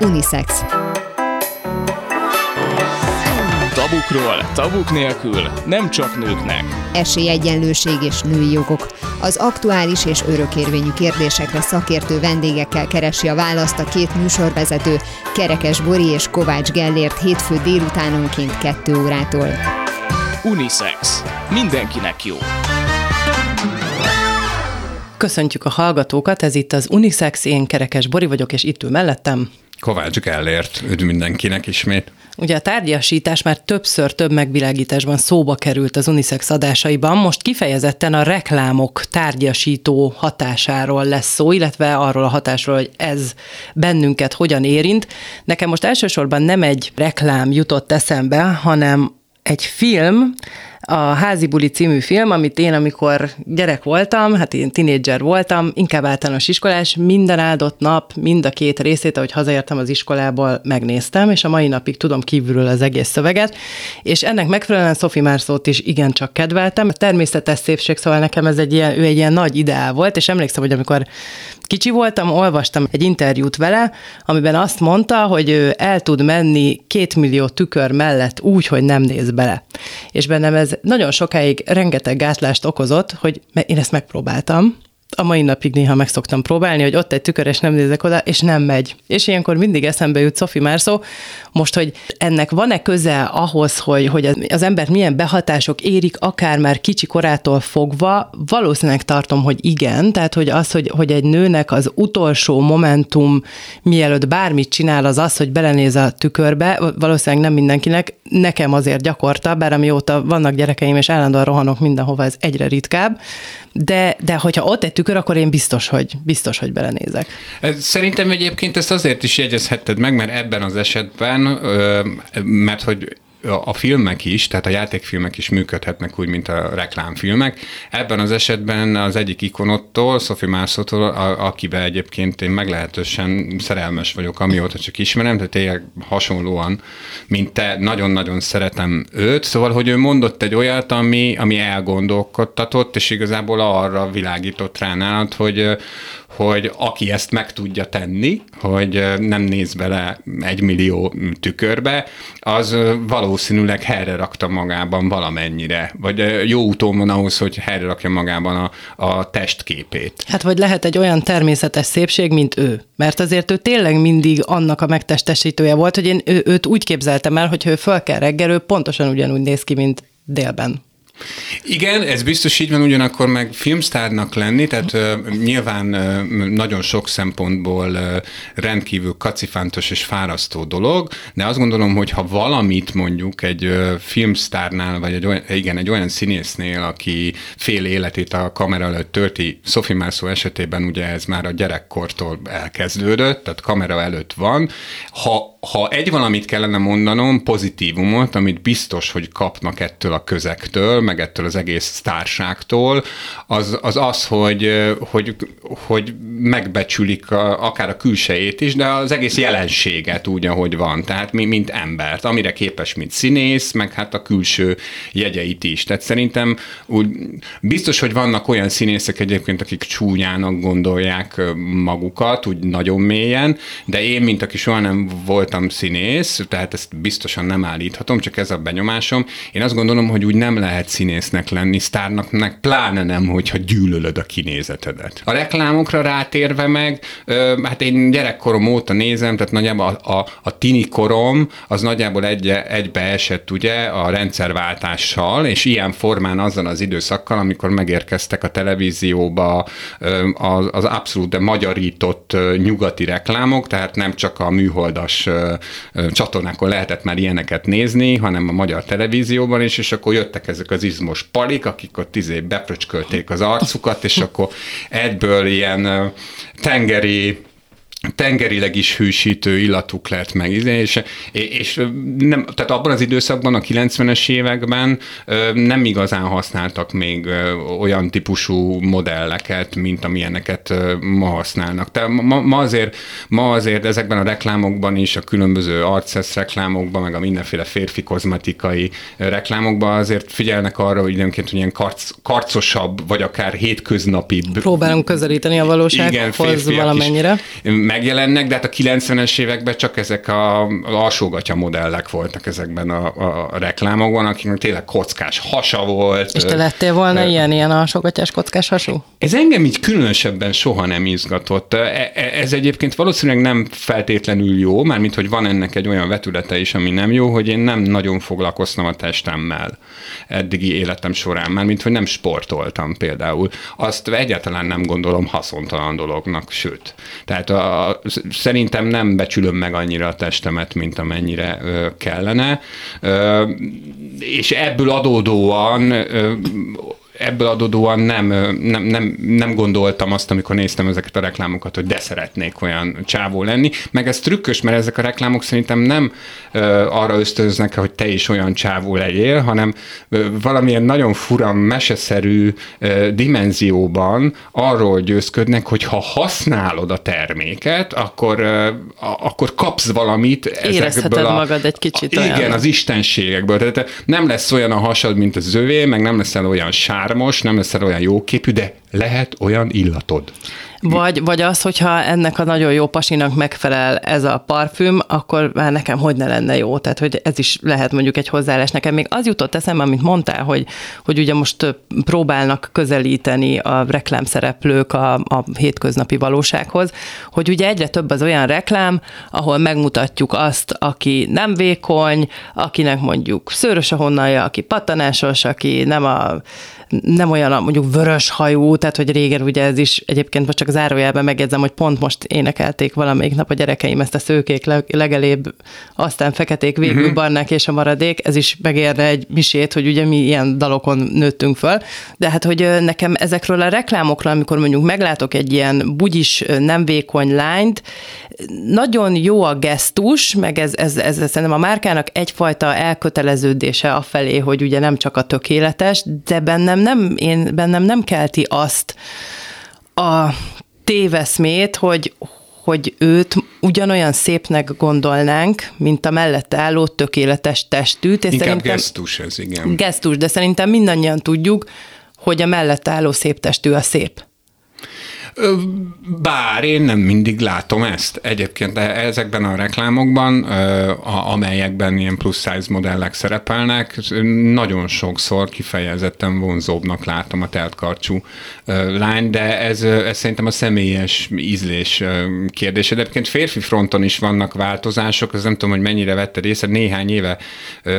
Unisex. Tabukról, tabuk nélkül, nem csak nőknek. Esélyegyenlőség és női jogok. Az aktuális és örökérvényű kérdésekre szakértő vendégekkel keresi a választ a két műsorvezető, Kerekes Bori és Kovács Gellért hétfő délutánonként 2 órától. Unisex. Mindenkinek jó. Köszöntjük a hallgatókat, ez itt az Unisex, én Kerekes Bori vagyok, és itt ül mellettem. Kovács Gellért, üdv mindenkinek ismét. Ugye a tárgyasítás már többször több megvilágításban szóba került az Unisex adásaiban, most kifejezetten a reklámok tárgyasító hatásáról lesz szó, illetve arról a hatásról, hogy ez bennünket hogyan érint. Nekem most elsősorban nem egy reklám jutott eszembe, hanem egy film, a Házi Buli című film, amit én, amikor gyerek voltam, hát én tinédzser voltam, inkább általános iskolás, minden áldott nap, mind a két részét, ahogy hazaértem az iskolából, megnéztem, és a mai napig tudom kívülről az egész szöveget, és ennek megfelelően Sophie Marceau-t is igencsak kedveltem. A természetes szépség, szóval nekem ez egy ilyen, ő egy ilyen nagy ideál volt, és emlékszem, hogy amikor kicsi voltam, olvastam egy interjút vele, amiben azt mondta, hogy ő el tud menni két millió tükör mellett úgy, hogy nem néz bele. És bennem ez nagyon sokáig rengeteg gátlást okozott, hogy én ezt megpróbáltam, a mai napig néha meg szoktam próbálni, hogy ott egy tükör, és nem nézek oda, és nem megy. És ilyenkor mindig eszembe jut Sophie Marceau, most, hogy ennek van-e köze ahhoz, hogy, hogy az embert milyen behatások érik, akár már kicsi korától fogva, valószínűleg tartom, hogy igen, tehát hogy az, hogy, hogy egy nőnek az utolsó momentum, mielőtt bármit csinál, az az, hogy belenéz a tükörbe, valószínűleg nem mindenkinek, nekem azért gyakorta, bár amióta vannak gyerekeim, és állandóan rohanok mindenhova, ez egyre ritkább, de, de hogyha ott egy tükör, akkor én biztos, hogy, biztos, hogy belenézek. Szerintem egyébként ezt azért is jegyezhetted meg, mert ebben az esetben, mert hogy a filmek is, tehát a játékfilmek is működhetnek úgy, mint a reklámfilmek. Ebben az esetben az egyik ikonottól, Sophie Marceau-tól, akivel egyébként én meglehetősen szerelmes vagyok, amióta csak ismerem, tehát tényleg hasonlóan, mint te, nagyon-nagyon szeretem őt, szóval, hogy ő mondott egy olyat, ami, ami elgondolkodtatott, és igazából arra világított rá nálad, hogy, hogy aki ezt meg tudja tenni, hogy nem néz bele egy millió tükörbe, az valószínűleg helyre rakta magában valamennyire, vagy jó úton van ahhoz, hogy helyre rakja magában a, a testképét. Hát vagy lehet egy olyan természetes szépség, mint ő. Mert azért ő tényleg mindig annak a megtestesítője volt, hogy én ő, őt úgy képzeltem el, hogy ő föl kell reggel, ő pontosan ugyanúgy néz ki, mint délben. Igen, ez biztos így van, ugyanakkor meg filmsztárnak lenni, tehát uh, nyilván uh, nagyon sok szempontból uh, rendkívül kacifántos és fárasztó dolog, de azt gondolom, hogy ha valamit mondjuk egy uh, filmsztárnál, vagy egy olyan, igen, egy olyan színésznél, aki fél életét a kamera előtt tölti, Sophie Marceau esetében ugye ez már a gyerekkortól elkezdődött, tehát kamera előtt van, ha ha egy valamit kellene mondanom, pozitívumot, amit biztos, hogy kapnak ettől a közektől, meg ettől az egész sztárságtól, az az, az hogy, hogy, hogy megbecsülik a, akár a külsejét is, de az egész jelenséget úgy, ahogy van. Tehát mi, mint embert, amire képes, mint színész, meg hát a külső jegyeit is. Tehát szerintem úgy biztos, hogy vannak olyan színészek egyébként, akik csúnyának gondolják magukat, úgy nagyon mélyen, de én, mint aki soha nem volt voltam színész, tehát ezt biztosan nem állíthatom, csak ez a benyomásom. Én azt gondolom, hogy úgy nem lehet színésznek lenni, sztárnak meg pláne nem, hogyha gyűlölöd a kinézetedet. A reklámokra rátérve meg, hát én gyerekkorom óta nézem, tehát nagyjából a, a, a tini korom az nagyjából egy, egybe esett ugye a rendszerváltással, és ilyen formán azzal az időszakkal, amikor megérkeztek a televízióba az, az abszolút magyarított nyugati reklámok, tehát nem csak a műholdas csatornákon lehetett már ilyeneket nézni, hanem a magyar televízióban is, és akkor jöttek ezek az izmos palik, akik ott izé befröcskölték az arcukat, és akkor egyből ilyen tengeri tengerileg is hűsítő illatuk lett meg, és, és nem, tehát abban az időszakban, a 90-es években nem igazán használtak még olyan típusú modelleket, mint amilyeneket ma használnak. Tehát ma, ma, azért, ma azért ezekben a reklámokban is, a különböző arcesz reklámokban, meg a mindenféle férfi kozmetikai reklámokban azért figyelnek arra, hogy időnként hogy ilyen karc, karcosabb, vagy akár hétköznapi. Próbálunk közelíteni a valósághoz valamennyire. Is, megjelennek, de hát a 90-es években csak ezek a, a alsógatya modellek voltak ezekben a, a reklámokban, akiknek tényleg kockás hasa volt. És te lettél volna uh, ilyen, ilyen alsógatyás kockás hasú? Ez engem így különösebben soha nem izgatott. E, e, ez egyébként valószínűleg nem feltétlenül jó, mármint hogy van ennek egy olyan vetülete is, ami nem jó, hogy én nem nagyon foglalkoztam a testemmel eddigi életem során, mármint hogy nem sportoltam például. Azt egyáltalán nem gondolom haszontalan dolognak, sőt. Tehát a, szerintem nem becsülöm meg annyira a testemet, mint amennyire ö, kellene. Ö, és ebből adódóan ö, ebből adódóan nem, nem, nem, nem gondoltam azt, amikor néztem ezeket a reklámokat, hogy de szeretnék olyan csávó lenni. Meg ez trükkös, mert ezek a reklámok szerintem nem uh, arra ösztönöznek, hogy te is olyan csávó legyél, hanem uh, valamilyen nagyon fura, meseszerű uh, dimenzióban arról győzködnek, hogy ha használod a terméket, akkor, uh, akkor kapsz valamit ezekből a... magad egy kicsit Igen, olyan. az istenségekből. Tehát nem lesz olyan a hasad, mint az övé, meg nem leszel olyan sár ármos, nem leszel olyan jóképű, de lehet olyan illatod. Vagy, vagy az, hogyha ennek a nagyon jó pasinak megfelel ez a parfüm, akkor már nekem hogy ne lenne jó. Tehát, hogy ez is lehet mondjuk egy hozzáállás. Nekem még az jutott eszembe, amit mondtál, hogy, hogy ugye most próbálnak közelíteni a reklámszereplők a, a hétköznapi valósághoz, hogy ugye egyre több az olyan reklám, ahol megmutatjuk azt, aki nem vékony, akinek mondjuk szőrös a honnalja, aki patanásos, aki nem a nem olyan mondjuk vörös hajú, tehát hogy régen ugye ez is egyébként most csak zárójelben megjegyzem, hogy pont most énekelték valamelyik nap a gyerekeim ezt a szőkék legelébb, aztán feketék végül uh-huh. barnák és a maradék, ez is megérne egy misét, hogy ugye mi ilyen dalokon nőttünk föl, de hát hogy nekem ezekről a reklámokról, amikor mondjuk meglátok egy ilyen bugyis, nem vékony lányt, nagyon jó a gesztus, meg ez, ez, ez, ez szerintem a márkának egyfajta elköteleződése a felé, hogy ugye nem csak a tökéletes, de bennem nem, én bennem nem kelti azt a téveszmét, hogy, hogy őt ugyanolyan szépnek gondolnánk, mint a mellette álló tökéletes testűt. És Inkább szerintem, gesztus ez, igen. Gesztus, de szerintem mindannyian tudjuk, hogy a mellette álló szép testű a szép. Bár én nem mindig látom ezt. Egyébként ezekben a reklámokban, amelyekben ilyen plusz size modellek szerepelnek, nagyon sokszor kifejezetten vonzóbbnak látom a teltkarcsú lány, de ez, ez szerintem a személyes ízlés kérdése. De egyébként férfi fronton is vannak változások, az nem tudom, hogy mennyire vette részt, néhány éve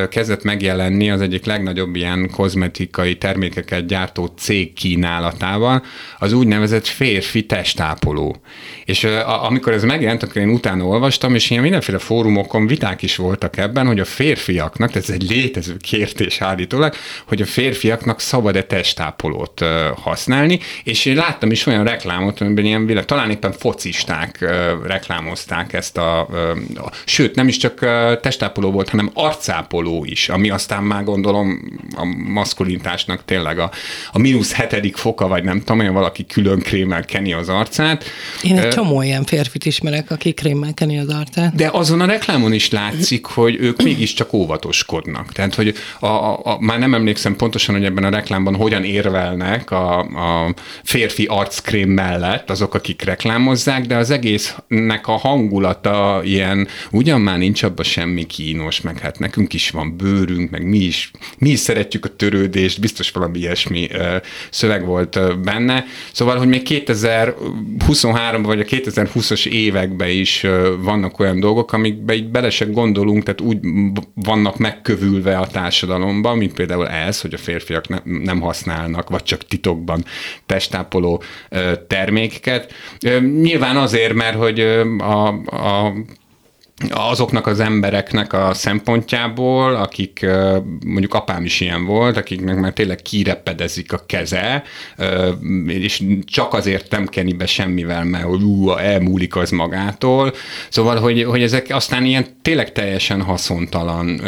kezdett megjelenni az egyik legnagyobb ilyen kozmetikai termékeket gyártó cég kínálatával, az úgynevezett férfi férfi testápoló. És amikor ez megjelent, akkor én utána olvastam, és ilyen mindenféle fórumokon viták is voltak ebben, hogy a férfiaknak, ez egy létező kérdés állítólag, hogy a férfiaknak szabad-e testápolót használni, és én láttam is olyan reklámot, amiben ilyen talán éppen focisták reklámozták ezt a, sőt, nem is csak testápoló volt, hanem arcápoló is, ami aztán már gondolom a maszkulintásnak tényleg a, a mínusz hetedik foka, vagy nem tudom, hogy valaki külön krémmel keni az arcát. Én egy csomó ilyen férfit ismerek, aki krémmel keni az arcát. De azon a reklámon is látszik, hogy ők mégiscsak óvatoskodnak. Tehát, hogy a, a, a, már nem emlékszem pontosan, hogy ebben a reklámban hogyan érvelnek a, a férfi arckrém mellett azok, akik reklámozzák, de az egésznek a hangulata ilyen, ugyan már nincs abban semmi kínos, meg hát nekünk is van bőrünk, meg mi is, mi is szeretjük a törődést, biztos valami ilyesmi szöveg volt benne. Szóval, hogy még 2000 2023-ban vagy a 2020-as években is vannak olyan dolgok, amikbe így bele se gondolunk, tehát úgy vannak megkövülve a társadalomban, mint például ez, hogy a férfiak ne, nem használnak, vagy csak titokban testápoló termékeket. Nyilván azért, mert hogy a, a azoknak az embereknek a szempontjából, akik mondjuk apám is ilyen volt, akiknek már tényleg kirepedezik a keze, és csak azért nem keni be semmivel, mert hogy ú, elmúlik az magától. Szóval, hogy, hogy ezek aztán ilyen tényleg teljesen haszontalan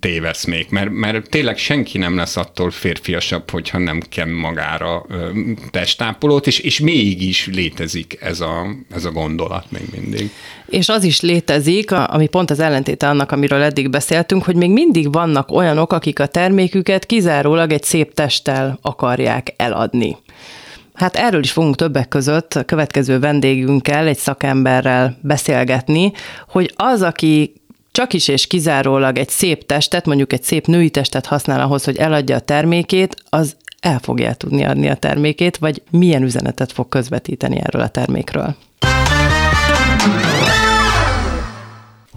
téveszmék, mert, mert tényleg senki nem lesz attól férfiasabb, hogyha nem ken magára testápolót, és, és mégis létezik ez a, ez a gondolat még mindig. És az is létezik, ami pont az ellentéte annak, amiről eddig beszéltünk, hogy még mindig vannak olyanok, akik a terméküket kizárólag egy szép testtel akarják eladni Hát erről is fogunk többek között a következő vendégünkkel, egy szakemberrel beszélgetni, hogy az, aki csak is és kizárólag egy szép testet, mondjuk egy szép női testet használ ahhoz, hogy eladja a termékét, az el fogja tudni adni a termékét, vagy milyen üzenetet fog közvetíteni erről a termékről.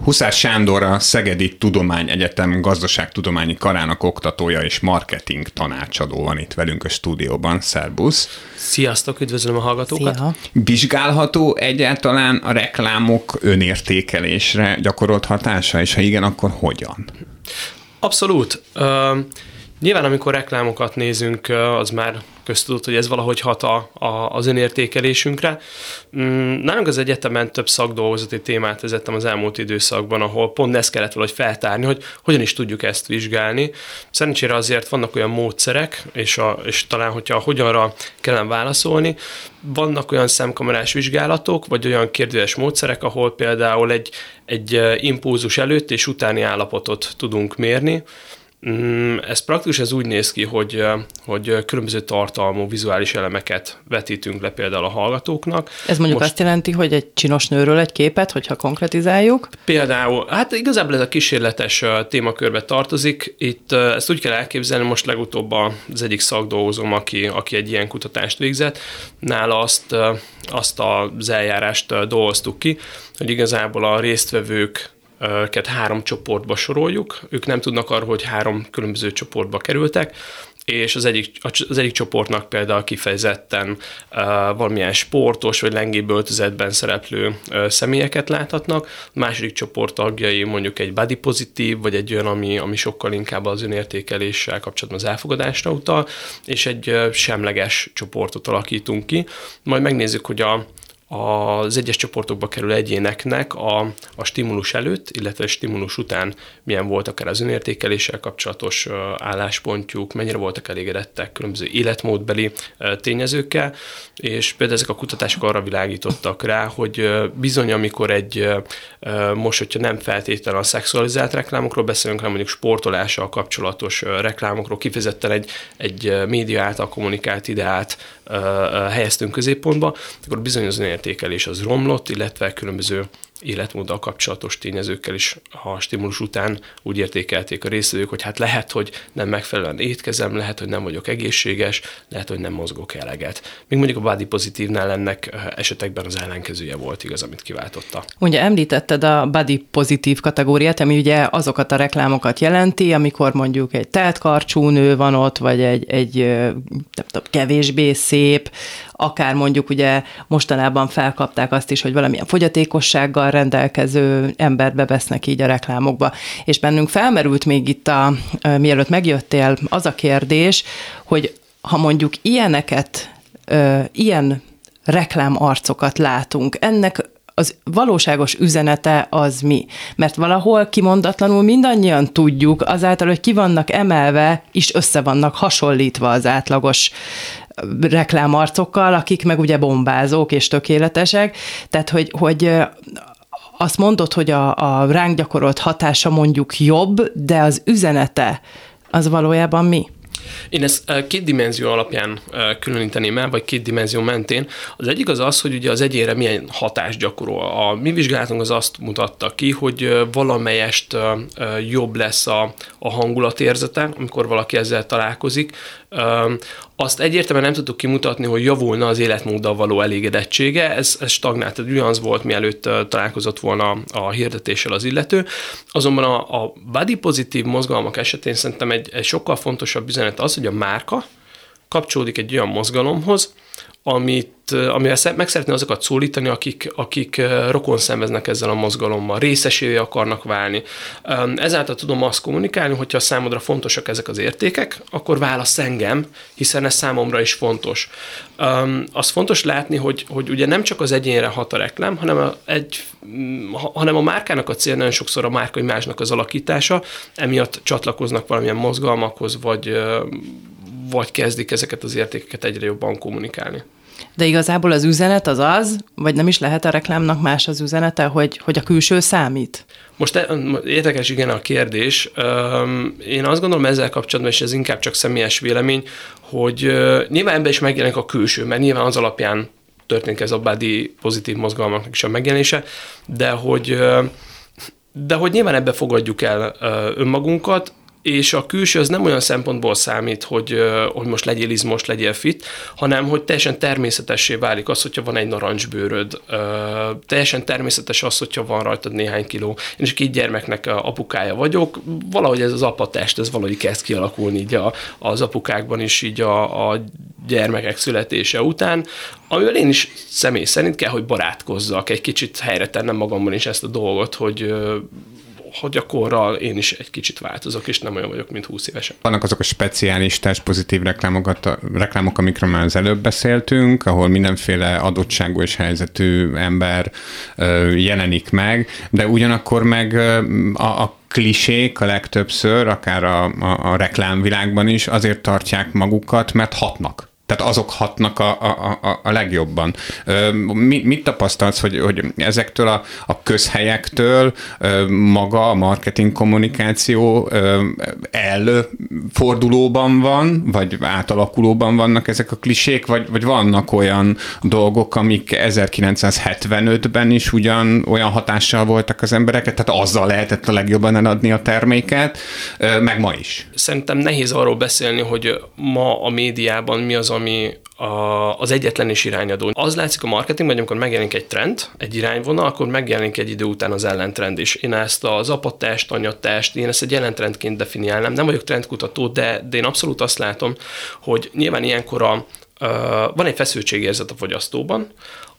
Huszás Sándor a Szegedi Tudományegyetem gazdaságtudományi karának oktatója és marketing tanácsadó van itt velünk a stúdióban. Szerbusz! Sziasztok, üdvözlöm a hallgatókat! Szia. Vizsgálható egyáltalán a reklámok önértékelésre gyakorolt hatása, és ha igen, akkor hogyan? Abszolút. Uh, nyilván, amikor reklámokat nézünk, az már köztudott, hogy ez valahogy hat a, a, az önértékelésünkre. Mm, nálunk az egyetemen több szakdolgozati témát vezettem az elmúlt időszakban, ahol pont ezt kellett valahogy feltárni, hogy hogyan is tudjuk ezt vizsgálni. Szerencsére azért vannak olyan módszerek, és, a, és talán, hogyha hogyanra kellene válaszolni, vannak olyan szemkamerás vizsgálatok, vagy olyan kérdőes módszerek, ahol például egy, egy impulzus előtt és utáni állapotot tudunk mérni, ez praktikus, ez úgy néz ki, hogy, hogy különböző tartalmú vizuális elemeket vetítünk le például a hallgatóknak. Ez mondjuk Most, azt jelenti, hogy egy csinos nőről egy képet, hogyha konkretizáljuk? Például, hát igazából ez a kísérletes témakörbe tartozik. Itt ezt úgy kell elképzelni, most legutóbb az egyik szakdolgozom, aki, aki egy ilyen kutatást végzett, nála azt, azt az eljárást dolgoztuk ki, hogy igazából a résztvevők őket három csoportba soroljuk, ők nem tudnak arról, hogy három különböző csoportba kerültek, és az egyik, az egyik csoportnak például kifejezetten valamilyen sportos vagy lengébb öltözetben szereplő személyeket láthatnak, a második csoport tagjai mondjuk egy body pozitív, vagy egy olyan, ami, ami sokkal inkább az önértékeléssel kapcsolatban az elfogadásra utal, és egy semleges csoportot alakítunk ki. Majd megnézzük, hogy a, az egyes csoportokba kerül egyéneknek a, a stimulus előtt, illetve stimulus után milyen volt akár az önértékeléssel kapcsolatos álláspontjuk, mennyire voltak elégedettek különböző életmódbeli tényezőkkel, és például ezek a kutatások arra világítottak rá, hogy bizony, amikor egy, most, hogyha nem feltétlenül a szexualizált reklámokról beszélünk, hanem mondjuk sportolással kapcsolatos reklámokról, kifejezetten egy, egy média által kommunikált ideát helyeztünk középpontba, akkor bizony az önértékelés az romlott, illetve különböző életmóddal kapcsolatos tényezőkkel is a stimulus után úgy értékelték a részvevők, hogy hát lehet, hogy nem megfelelően étkezem, lehet, hogy nem vagyok egészséges, lehet, hogy nem mozgok eleget. Még mondjuk a body pozitívnál ennek esetekben az ellenkezője volt igaz, amit kiváltotta. Ugye említetted a body pozitív kategóriát, ami ugye azokat a reklámokat jelenti, amikor mondjuk egy teltkarcsú nő van ott, vagy egy, egy nem tudom, kevésbé szép, akár mondjuk ugye mostanában felkapták azt is, hogy valamilyen fogyatékossággal rendelkező embert bevesznek így a reklámokba. És bennünk felmerült még itt, a, mielőtt megjöttél, az a kérdés, hogy ha mondjuk ilyeneket, ilyen reklámarcokat látunk, ennek az valóságos üzenete az mi? Mert valahol kimondatlanul mindannyian tudjuk, azáltal, hogy ki vannak emelve, is össze vannak hasonlítva az átlagos reklámarcokkal, akik meg ugye bombázók és tökéletesek, tehát hogy, hogy azt mondod, hogy a, a ránk gyakorolt hatása mondjuk jobb, de az üzenete az valójában mi? Én ezt két dimenzió alapján különíteném el, vagy két dimenzió mentén. Az egyik az az, hogy ugye az egyére milyen hatást gyakorol. A mi vizsgálatunk az azt mutatta ki, hogy valamelyest jobb lesz a, a hangulatérzete, amikor valaki ezzel találkozik. Azt egyértelműen nem tudtuk kimutatni, hogy javulna az életmóddal való elégedettsége, ez, ez stagnált, ez ugyanaz volt, mielőtt találkozott volna a hirdetéssel az illető. Azonban a, a body pozitív mozgalmak esetén szerintem egy, egy sokkal fontosabb üzenet az, hogy a márka kapcsolódik egy olyan mozgalomhoz, amit, amivel meg szeretné azokat szólítani, akik, akik rokon szenveznek ezzel a mozgalommal, részesévé akarnak válni. Ezáltal tudom azt kommunikálni, hogyha számodra fontosak ezek az értékek, akkor válasz engem, hiszen ez számomra is fontos. Az fontos látni, hogy, hogy ugye nem csak az egyénre hat a reklám, hanem a, egy, hanem a márkának a cél nagyon sokszor a márkai másnak az alakítása, emiatt csatlakoznak valamilyen mozgalmakhoz, vagy vagy kezdik ezeket az értékeket egyre jobban kommunikálni. De igazából az üzenet az az, vagy nem is lehet a reklámnak más az üzenete, hogy, hogy a külső számít? Most e, érdekes igen a kérdés. Én azt gondolom ezzel kapcsolatban, és ez inkább csak személyes vélemény, hogy nyilván ebben is megjelenik a külső, mert nyilván az alapján történik ez a body pozitív mozgalmaknak is a megjelenése, de hogy de hogy nyilván ebbe fogadjuk el önmagunkat, és a külső az nem olyan szempontból számít, hogy, hogy most legyél izmos, legyél fit, hanem hogy teljesen természetessé válik az, hogyha van egy narancsbőröd, teljesen természetes az, hogyha van rajtad néhány kiló. Én is két gyermeknek apukája vagyok, valahogy ez az apatest, ez valahogy kezd kialakulni így a, az apukákban is így a, a gyermekek születése után, amivel én is személy szerint kell, hogy barátkozzak, egy kicsit helyre tennem magamban is ezt a dolgot, hogy hogy a korral én is egy kicsit változok, és nem olyan vagyok, mint 20 évesen. Vannak azok a speciális test pozitív reklámokat, reklámok, amikről már az előbb beszéltünk, ahol mindenféle adottságú és helyzetű ember jelenik meg, de ugyanakkor meg a, a klisék a legtöbbször, akár a, a, a reklámvilágban is azért tartják magukat, mert hatnak. Tehát azok hatnak a, a, a, a legjobban. Mi, mit tapasztalsz, hogy, hogy ezektől a, a közhelyektől maga a marketing kommunikáció elfordulóban van, vagy átalakulóban vannak ezek a klisék, vagy, vagy vannak olyan dolgok, amik 1975-ben is ugyan olyan hatással voltak az embereket, tehát azzal lehetett a legjobban eladni a terméket, meg ma is. Szerintem nehéz arról beszélni, hogy ma a médiában mi az, ami a, az egyetlen is irányadó. Az látszik a marketingben, hogy amikor megjelenik egy trend, egy irányvonal, akkor megjelenik egy idő után az ellentrend is. Én ezt az apatást, anyatást, én ezt egy ellentrendként definiálnám. Nem vagyok trendkutató, de, de én abszolút azt látom, hogy nyilván ilyenkor a, Uh, van egy feszültségérzet a fogyasztóban,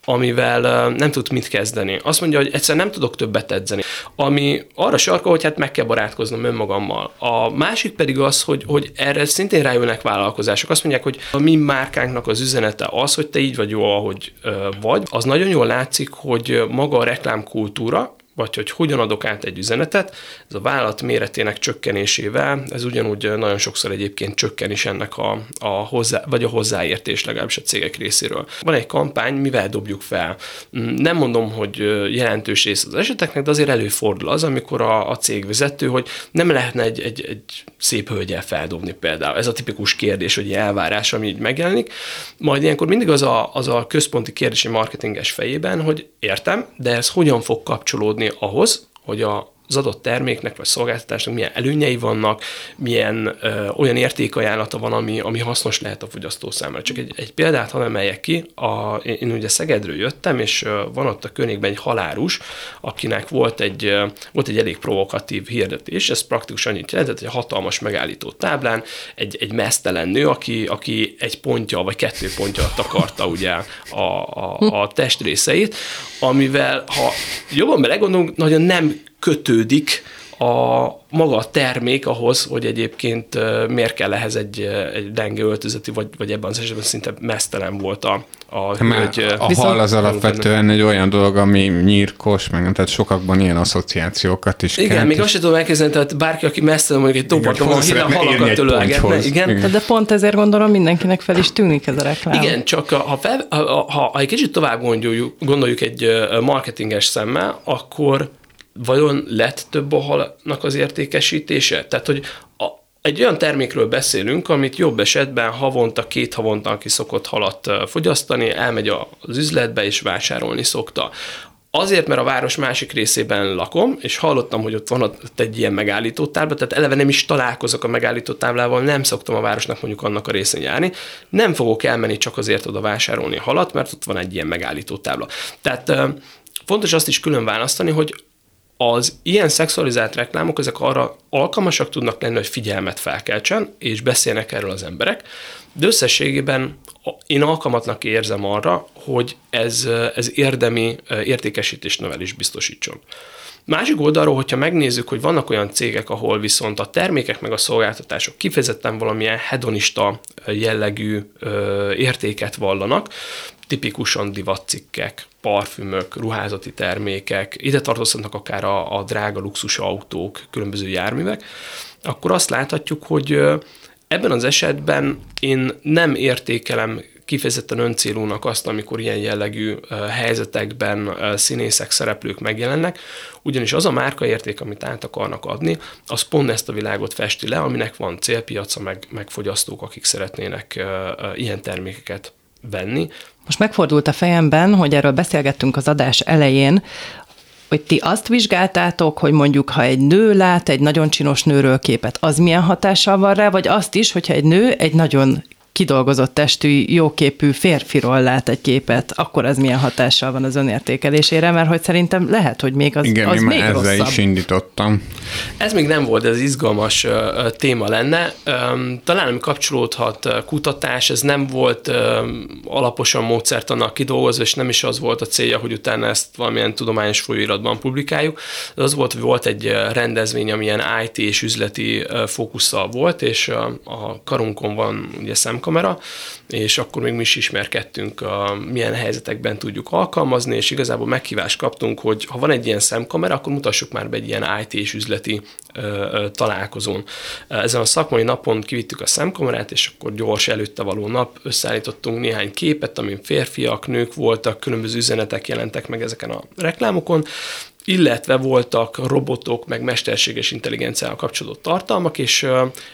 amivel nem tud mit kezdeni. Azt mondja, hogy egyszer nem tudok többet edzeni. Ami arra sarka, hogy hát meg kell barátkoznom önmagammal. A másik pedig az, hogy, hogy erre szintén rájönnek vállalkozások. Azt mondják, hogy a mi márkánknak az üzenete az, hogy te így vagy jó, ahogy vagy. Az nagyon jól látszik, hogy maga a reklámkultúra, vagy hogy hogyan adok át egy üzenetet, ez a vállalat méretének csökkenésével, ez ugyanúgy nagyon sokszor egyébként csökken is ennek a, a hozzá, vagy a hozzáértés legalábbis a cégek részéről. Van egy kampány, mivel dobjuk fel. Mm, nem mondom, hogy jelentős rész az eseteknek, de azért előfordul az, amikor a, a cég vezető, hogy nem lehetne egy, egy, egy szép hölgyel feldobni például. Ez a tipikus kérdés, hogy elvárás, ami így megjelenik. Majd ilyenkor mindig az a, az a központi kérdés marketinges fejében, hogy értem, de ez hogyan fog kapcsolódni ahhoz, hogy a az adott terméknek vagy szolgáltatásnak milyen előnyei vannak, milyen ö, olyan értékajánlata van, ami, ami hasznos lehet a fogyasztó számára. Csak egy, egy példát, ha emeljek ki, a, én ugye Szegedről jöttem, és ö, van ott a környékben egy halárus, akinek volt egy, ö, volt egy elég provokatív hirdetés, ez praktikus annyit jelentett, hogy a hatalmas megállító táblán egy, egy mesztelen nő, aki, aki egy pontja vagy kettő pontja takarta ugye a, a, a testrészeit, amivel ha jobban belegondolunk, nagyon nem kötődik a maga a termék ahhoz, hogy egyébként miért kell ehhez egy, egy denge öltözeti, vagy, vagy ebben az esetben szinte mesztelen volt a, a hölgy. A viszont... hal az alapvetően egy olyan dolog, ami nyírkos, meg tehát sokakban ilyen asszociációkat is Igen, kent, még azt sem tudom elkezdeni, tehát bárki, aki mesztelen mondjuk egy hogy hirtelen halakat tölölgetne. Igen. igen. De pont ezért gondolom mindenkinek fel is tűnik ez a reklám. Igen, csak ha, fel, ha, ha, ha egy kicsit tovább gondoljuk, gondoljuk egy marketinges szemmel, akkor vajon lett több a halnak az értékesítése? Tehát, hogy a, egy olyan termékről beszélünk, amit jobb esetben havonta, két havonta, aki szokott halat fogyasztani, elmegy az üzletbe és vásárolni szokta. Azért, mert a város másik részében lakom, és hallottam, hogy ott van ott egy ilyen megállító tábla, tehát eleve nem is találkozok a megállító táblával, nem szoktam a városnak mondjuk annak a részén járni, nem fogok elmenni csak azért oda vásárolni halat, mert ott van egy ilyen megállító tábla. Tehát fontos azt is külön választani, hogy az ilyen szexualizált reklámok, ezek arra alkalmasak tudnak lenni, hogy figyelmet felkeltsen, és beszélnek erről az emberek, de összességében én alkalmatnak érzem arra, hogy ez, ez érdemi értékesítés növelés biztosítson. Másik oldalról, hogyha megnézzük, hogy vannak olyan cégek, ahol viszont a termékek meg a szolgáltatások kifejezetten valamilyen hedonista jellegű értéket vallanak, tipikusan divatcikkek, parfümök, ruházati termékek, ide tartozhatnak akár a, a drága luxus autók, különböző járművek, akkor azt láthatjuk, hogy ebben az esetben én nem értékelem kifejezetten öncélúnak azt, amikor ilyen jellegű helyzetekben színészek, szereplők megjelennek, ugyanis az a márkaérték, amit át akarnak adni, az pont ezt a világot festi le, aminek van célpiaca, meg, meg fogyasztók, akik szeretnének ilyen termékeket venni. Most megfordult a fejemben, hogy erről beszélgettünk az adás elején, hogy ti azt vizsgáltátok, hogy mondjuk, ha egy nő lát egy nagyon csinos nőről képet, az milyen hatással van rá, vagy azt is, hogyha egy nő egy nagyon kidolgozott testű, jóképű férfiról lát egy képet, akkor ez milyen hatással van az önértékelésére, mert hogy szerintem lehet, hogy még az, Igen, az én még ezzel rosszabb. is indítottam. Ez még nem volt, ez izgalmas téma lenne. Talán ami kapcsolódhat kutatás, ez nem volt alaposan módszertanak kidolgozva, és nem is az volt a célja, hogy utána ezt valamilyen tudományos folyóiratban publikáljuk. De az volt, hogy volt egy rendezvény, amilyen IT és üzleti fókusszal volt, és a karunkon van ugye szemkamera, és akkor még mi is ismerkedtünk, a, milyen helyzetekben tudjuk alkalmazni, és igazából meghívást kaptunk, hogy ha van egy ilyen szemkamera, akkor mutassuk már be egy ilyen IT és üzleti ö, ö, találkozón. Ezen a szakmai napon kivittük a szemkamerát, és akkor gyors előtte való nap összeállítottunk néhány képet, amin férfiak, nők voltak, különböző üzenetek jelentek meg ezeken a reklámokon, illetve voltak robotok, meg mesterséges intelligenciával kapcsolódó tartalmak, és,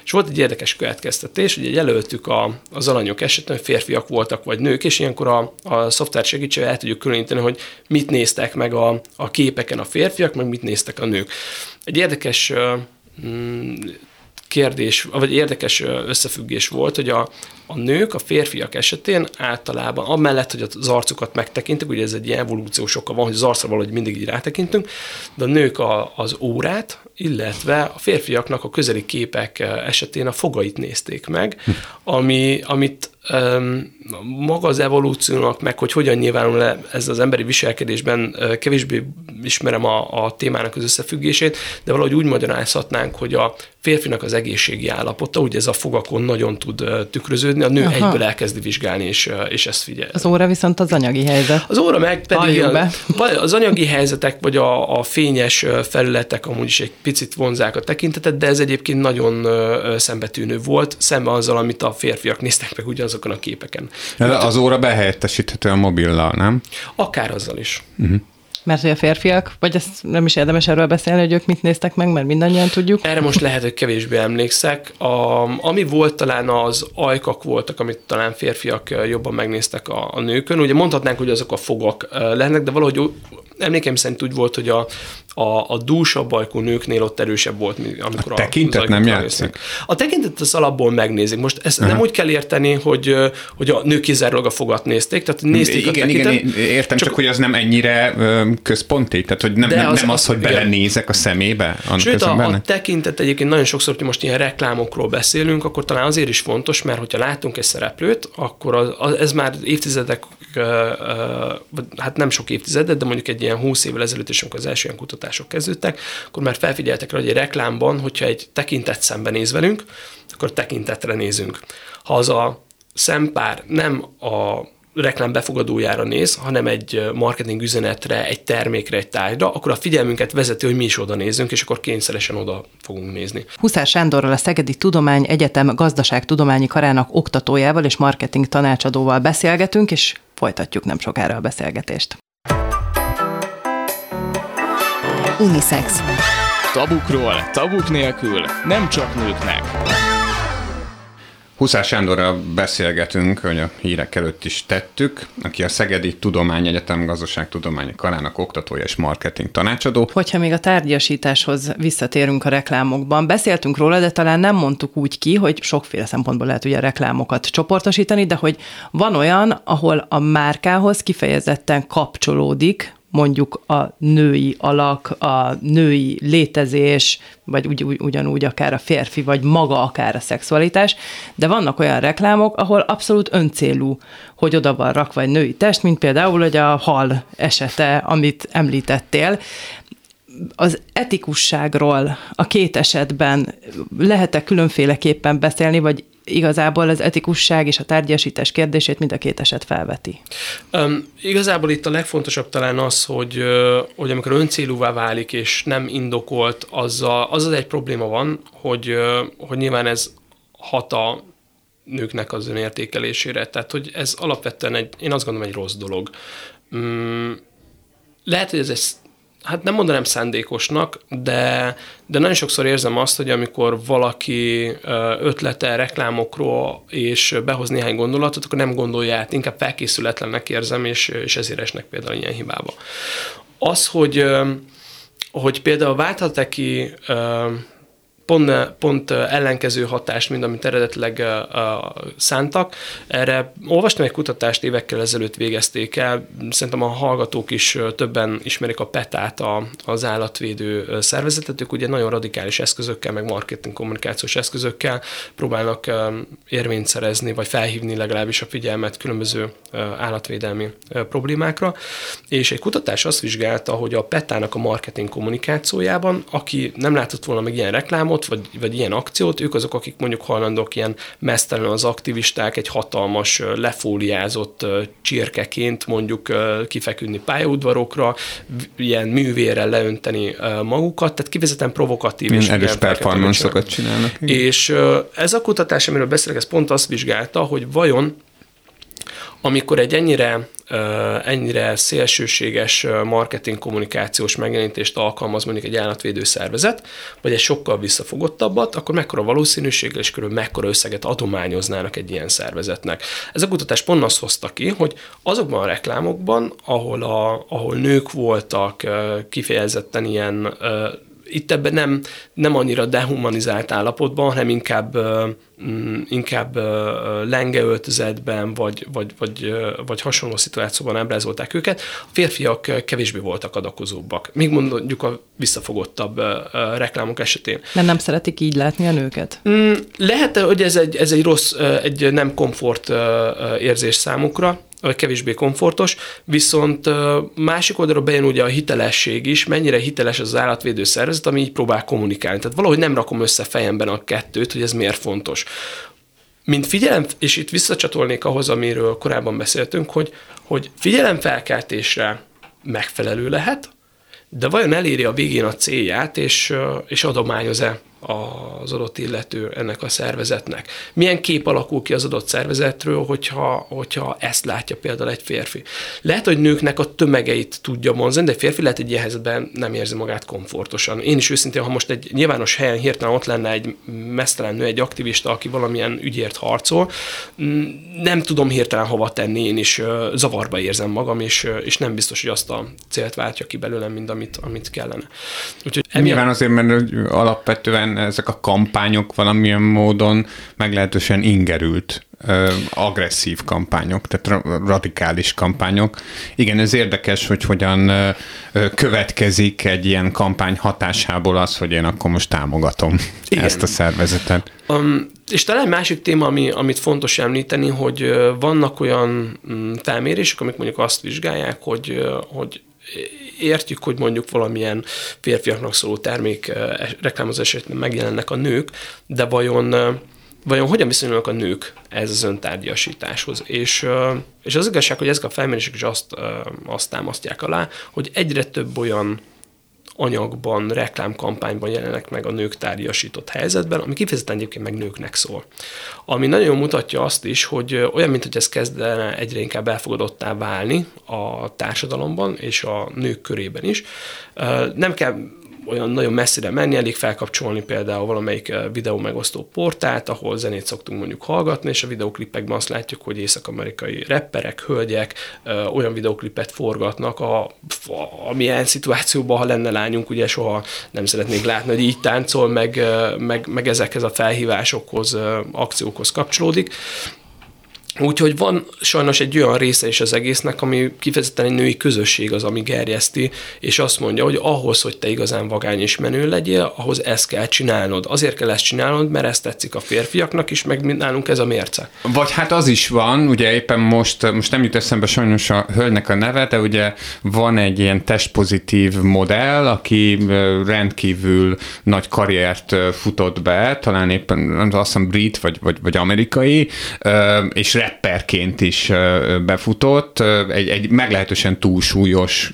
és volt egy érdekes következtetés, hogy jelöltük a, az alanyok hogy férfiak voltak vagy nők, és ilyenkor a, a szoftver segítségével el tudjuk különíteni, hogy mit néztek meg a, a képeken a férfiak, meg mit néztek a nők. Egy érdekes mm, kérdés, vagy érdekes összefüggés volt, hogy a, a nők, a férfiak esetén általában, amellett, hogy az arcukat megtekintik, ugye ez egy ilyen evolúciós oka van, hogy az arcra valahogy mindig így rátekintünk, de a nők a, az órát, illetve a férfiaknak a közeli képek esetén a fogait nézték meg, ami, amit um, maga az evolúciónak, meg hogy hogyan nyilvánul le ez az emberi viselkedésben, uh, kevésbé ismerem a, a témának az összefüggését, de valahogy úgy magyarázhatnánk, hogy a férfinak az egészségi állapota, ugye ez a fogakon nagyon tud uh, tükröződni, a nő Aha. egyből elkezdi vizsgálni, és, és ezt figyel. Az óra viszont az anyagi helyzet. Az óra meg pedig a, az anyagi helyzetek, vagy a, a fényes felületek amúgy is egy picit vonzák a tekintetet, de ez egyébként nagyon szembetűnő volt, szembe azzal, amit a férfiak néztek meg ugye azokon a képeken. Az óra behelyettesíthető a mobillal, nem? Akár azzal is. Uh-huh. Mert hogy a férfiak, vagy ezt nem is érdemes erről beszélni, hogy ők mit néztek meg, mert mindannyian tudjuk. Erre most lehet, hogy kevésbé emlékszek. A, ami volt talán az ajkak voltak, amit talán férfiak jobban megnéztek a, a nőkön. Ugye mondhatnánk, hogy azok a fogak lennek, de valahogy emlékeim szerint úgy volt, hogy a, a, a dúsabb ajkú nőknél ott erősebb volt, amikor a tekintet nem játszik. A tekintet az alapból megnézik. Most ezt uh-huh. nem úgy kell érteni, hogy, hogy a nők kizárólag a fogat nézték, tehát nézték igen, a tekintet. Igen, értem, csak, csak hogy az nem ennyire központi, tehát hogy nem, nem, az, nem az, hogy igen. belenézek a szemébe. Sőt, a, a tekintet egyébként nagyon sokszor, hogy most ilyen reklámokról beszélünk, akkor talán azért is fontos, mert hogyha látunk egy szereplőt, akkor az, az, ez már évtizedek, hát nem sok évtizedet, de mondjuk egy ilyen 20 évvel ezelőtt is, amikor az első ilyen kutatások kezdődtek, akkor már felfigyeltek rá, hogy egy reklámban, hogyha egy tekintet szembenéz velünk, akkor tekintetre nézünk. Ha az a szempár nem a reklám befogadójára néz, hanem egy marketing üzenetre, egy termékre, egy tárgyra, akkor a figyelmünket vezeti, hogy mi is oda nézzünk, és akkor kényszeresen oda fogunk nézni. Huszár Sándorral a Szegedi Tudomány Egyetem gazdaságtudományi karának oktatójával és marketing tanácsadóval beszélgetünk, és folytatjuk nem sokára a beszélgetést. Unisex. Tabukról, tabuk nélkül, nem csak nőknek. Huszár Sándorral beszélgetünk, hogy a hírek előtt is tettük, aki a Szegedi Tudományegyetem Gazdaságtudományi Karának oktatója és marketing tanácsadó. Hogyha még a tárgyasításhoz visszatérünk a reklámokban, beszéltünk róla, de talán nem mondtuk úgy ki, hogy sokféle szempontból lehet ugye reklámokat csoportosítani, de hogy van olyan, ahol a márkához kifejezetten kapcsolódik mondjuk a női alak, a női létezés, vagy ugy, ugy, ugyanúgy akár a férfi, vagy maga akár a szexualitás, de vannak olyan reklámok, ahol abszolút öncélú, hogy oda van rakva egy női test, mint például hogy a hal esete, amit említettél, az etikusságról a két esetben lehet-e különféleképpen beszélni, vagy igazából az etikusság és a tárgyasítás kérdését mind a két eset felveti? Um, igazából itt a legfontosabb talán az, hogy, hogy amikor öncélúvá válik és nem indokolt, az, a, az az egy probléma van, hogy, hogy nyilván ez hat a nőknek az önértékelésére. Tehát, hogy ez alapvetően egy, én azt gondolom, egy rossz dolog. Mm, lehet, hogy ez egy hát nem mondanám szándékosnak, de, de nagyon sokszor érzem azt, hogy amikor valaki ötlete reklámokról és behoz néhány gondolatot, akkor nem gondolja át, inkább felkészületlennek érzem, és, és ezért esnek például ilyen hibába. Az, hogy, hogy például válthat-e ki pont, pont ellenkező hatást, mint amit eredetileg szántak. Erre olvastam egy kutatást, évekkel ezelőtt végezték el, szerintem a hallgatók is többen ismerik a PETA-t, a, az állatvédő szervezetet, ők ugye nagyon radikális eszközökkel, meg marketing kommunikációs eszközökkel próbálnak érvényt szerezni, vagy felhívni legalábbis a figyelmet különböző állatvédelmi problémákra, és egy kutatás azt vizsgálta, hogy a PETA-nak a marketing kommunikációjában, aki nem látott volna meg ilyen reklámot, akciót, vagy, vagy ilyen akciót, ők azok, akik mondjuk hajlandók ilyen mesztelen az aktivisták egy hatalmas lefóliázott csirkeként mondjuk kifeküdni pályaudvarokra, ilyen művérrel leönteni magukat, tehát kivezetem provokatív Milyen és erős performance csinálnak. És ez a kutatás, amiről beszélek, ez pont azt vizsgálta, hogy vajon amikor egy ennyire, ennyire szélsőséges marketing kommunikációs megjelenítést alkalmaz mondjuk egy állatvédő szervezet, vagy egy sokkal visszafogottabbat, akkor mekkora valószínűséggel és körülbelül mekkora összeget adományoznának egy ilyen szervezetnek. Ez a kutatás pont azt hozta ki, hogy azokban a reklámokban, ahol, a, ahol nők voltak kifejezetten ilyen itt ebben nem, nem annyira dehumanizált állapotban, hanem inkább, mm, inkább lengeöltözetben, vagy, vagy, vagy, vagy hasonló szituációban ábrázolták őket. A férfiak kevésbé voltak adakozóbbak. Még mondjuk a visszafogottabb reklámok esetén. Mert nem szeretik így látni a nőket? Mm, lehet, hogy ez egy, ez egy rossz, egy nem komfort érzés számukra, kevésbé komfortos, viszont másik oldalról bejön ugye a hitelesség is, mennyire hiteles az állatvédő szervezet, ami így próbál kommunikálni. Tehát valahogy nem rakom össze fejemben a kettőt, hogy ez miért fontos. Mint figyelem, és itt visszacsatolnék ahhoz, amiről korábban beszéltünk, hogy, hogy figyelemfelkeltésre megfelelő lehet, de vajon eléri a végén a célját, és, és adományoz-e az adott illető ennek a szervezetnek. Milyen kép alakul ki az adott szervezetről, hogyha, hogyha ezt látja például egy férfi. Lehet, hogy nőknek a tömegeit tudja mondani, de férfi lehet egy ilyen nem érzi magát komfortosan. Én is őszintén, ha most egy nyilvános helyen hirtelen ott lenne egy mesztelen nő, egy aktivista, aki valamilyen ügyért harcol, nem tudom hirtelen hova tenni, én is zavarba érzem magam, és, és nem biztos, hogy azt a célt váltja ki belőlem, mint amit, amit kellene. Úgyhogy Nyilván azért, mert alapvetően ezek a kampányok valamilyen módon meglehetősen ingerült agresszív kampányok, tehát radikális kampányok. Igen, ez érdekes, hogy hogyan következik egy ilyen kampány hatásából az, hogy én akkor most támogatom Igen. ezt a szervezetet. Um, és talán másik téma, ami, amit fontos említeni, hogy vannak olyan mm, felmérések, amik mondjuk azt vizsgálják, hogy, hogy értjük, hogy mondjuk valamilyen férfiaknak szóló termék eh, reklámozás esetben megjelennek a nők, de vajon eh, vajon hogyan viszonyulnak a nők ez az öntárgyasításhoz. És, eh, és az igazság, hogy ezek a felmérések is azt, azt támasztják alá, hogy egyre több olyan anyagban, reklámkampányban jelenek meg a nők tárgyasított helyzetben, ami kifejezetten egyébként meg nőknek szól. Ami nagyon mutatja azt is, hogy olyan, mint hogy ez kezdene egyre inkább elfogadottá válni a társadalomban és a nők körében is. Nem kell olyan nagyon messzire menni, elég felkapcsolni például valamelyik eh, videó megosztó portált, ahol zenét szoktunk mondjuk hallgatni, és a videoklipekben azt látjuk, hogy észak-amerikai rapperek, hölgyek eh, olyan videoklipet forgatnak, a, amilyen szituációban, ha lenne lányunk, ugye soha nem szeretnék látni, hogy így táncol, meg, eh, meg, meg ezekhez a felhívásokhoz, akciókhoz kapcsolódik. Úgyhogy van sajnos egy olyan része is az egésznek, ami kifejezetten egy női közösség az, ami gerjeszti, és azt mondja, hogy ahhoz, hogy te igazán vagány és menő legyél, ahhoz ezt kell csinálnod. Azért kell ezt csinálnod, mert ezt tetszik a férfiaknak is, meg nálunk ez a mérce. Vagy hát az is van, ugye éppen most, most nem jut eszembe sajnos a hölgynek a neve, de ugye van egy ilyen testpozitív modell, aki rendkívül nagy karriert futott be, talán éppen azt hiszem brit vagy, vagy, vagy amerikai, és rapperként is befutott, egy, egy meglehetősen túlsúlyos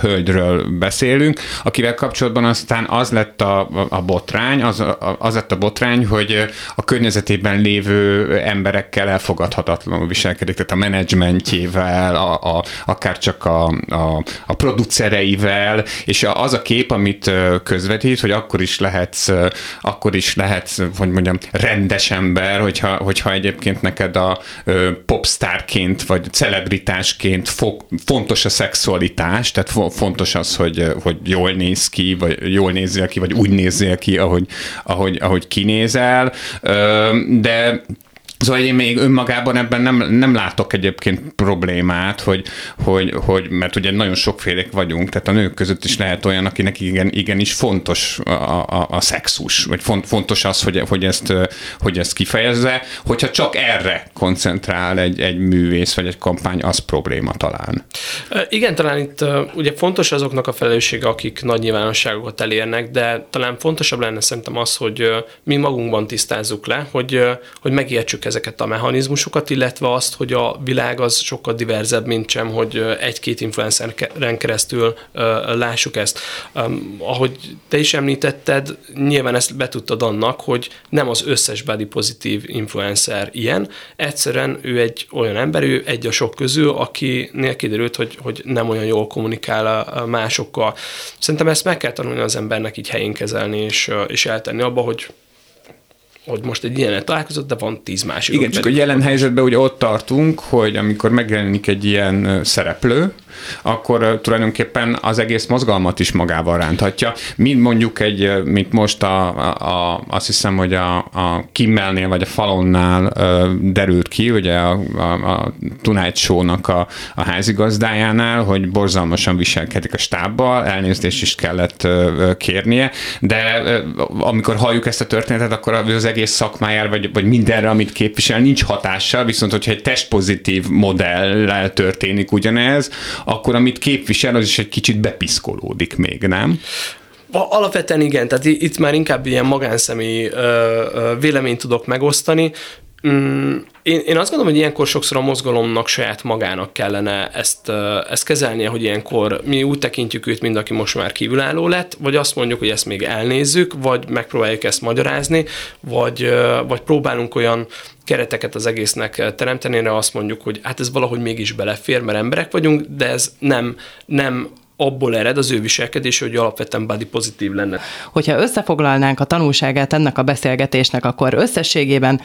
hölgyről beszélünk, akivel kapcsolatban aztán az lett a, a botrány, az, az lett a botrány, hogy a környezetében lévő emberekkel elfogadhatatlanul viselkedik, tehát a menedzsmentjével, a, a, akár csak a, a, a producereivel, és az a kép, amit közvetít, hogy akkor is lehetsz, akkor is lehetsz, hogy mondjam, rendes ember, hogyha, hogyha egyébként neked a popstárként, vagy celebritásként fontos a szexualitás, tehát fontos az, hogy, hogy jól néz ki, vagy jól nézzél ki, vagy úgy nézzél ki, ahogy, ahogy, ahogy kinézel, de Szóval én még önmagában ebben nem, nem látok egyébként problémát, hogy, hogy, hogy, mert ugye nagyon sokfélek vagyunk, tehát a nők között is lehet olyan, akinek igen, igenis fontos a, a, a szexus, vagy font, fontos az, hogy, hogy, ezt, hogy ezt kifejezze, hogyha csak erre koncentrál egy, egy művész, vagy egy kampány, az probléma talán. Igen, talán itt ugye fontos azoknak a felelőssége, akik nagy nyilvánosságokat elérnek, de talán fontosabb lenne szerintem az, hogy mi magunkban tisztázzuk le, hogy, hogy megértsük ezeket a mechanizmusokat, illetve azt, hogy a világ az sokkal diverzebb, mint sem, hogy egy-két influenceren keresztül lássuk ezt. Ahogy te is említetted, nyilván ezt betudtad annak, hogy nem az összes body pozitív influencer ilyen, egyszerűen ő egy olyan ember, ő egy a sok közül, akinél kiderült, hogy, hogy nem olyan jól kommunikál a másokkal. Szerintem ezt meg kell tanulni az embernek így helyén kezelni, és, és eltenni abba, hogy hogy most egy ilyenet találkozott, de van tíz másik. Igen, csak a jelen helyzetben ugye ott tartunk, hogy amikor megjelenik egy ilyen szereplő, akkor tulajdonképpen az egész mozgalmat is magával ránthatja. Mint mondjuk egy, mint most a, a, azt hiszem, hogy a, a Kimmelnél vagy a Falonnál derült ki, ugye a, a, a Tonight Show-nak a, a házigazdájánál, hogy borzalmasan viselkedik a stábbal, elnézést is kellett kérnie, de amikor halljuk ezt a történetet, akkor az egész szakmájára, vagy, vagy mindenre, amit képvisel, nincs hatással, viszont hogyha egy testpozitív modellel történik ugyanez, akkor amit képvisel, az is egy kicsit bepiszkolódik még, nem? Alapvetően igen, tehát itt már inkább ilyen magánszemély véleményt tudok megosztani. Mm, én, én azt gondolom, hogy ilyenkor sokszor a mozgalomnak saját magának kellene ezt, ezt kezelnie, hogy ilyenkor mi úgy tekintjük őt, mint aki most már kívülálló lett, vagy azt mondjuk, hogy ezt még elnézzük, vagy megpróbáljuk ezt magyarázni, vagy, vagy próbálunk olyan kereteket az egésznek teremteni, de azt mondjuk, hogy hát ez valahogy mégis belefér, mert emberek vagyunk, de ez nem, nem abból ered az ő viselkedés, hogy alapvetően body pozitív lenne. Hogyha összefoglalnánk a tanulságát ennek a beszélgetésnek, akkor összességében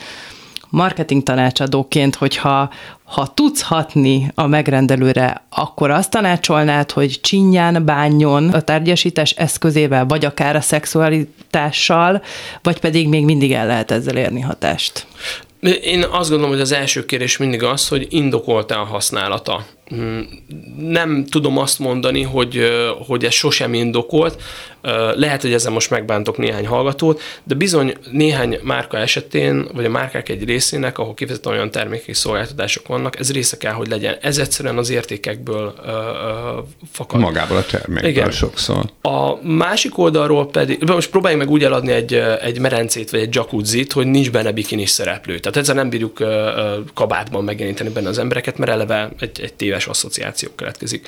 marketing tanácsadóként, hogyha ha tudsz hatni a megrendelőre, akkor azt tanácsolnád, hogy csinyán bánjon a tárgyasítás eszközével, vagy akár a szexualitással, vagy pedig még mindig el lehet ezzel érni hatást? Én azt gondolom, hogy az első kérés mindig az, hogy indokolta a használata. Mm, nem tudom azt mondani, hogy, hogy ez sosem indokolt. Lehet, hogy ezzel most megbántok néhány hallgatót, de bizony néhány márka esetén, vagy a márkák egy részének, ahol kifejezetten olyan termékek szolgáltatások vannak, ez része kell, hogy legyen. Ez egyszerűen az értékekből fakad. Magából a termékből Igen. sokszor. A másik oldalról pedig, most próbáljuk meg úgy eladni egy, egy merencét, vagy egy jacuzzit, hogy nincs benne bikinis szereplő. Tehát ezzel nem bírjuk kabátban megjeleníteni benne az embereket, mert eleve egy, egy téves asszociáció keletkezik.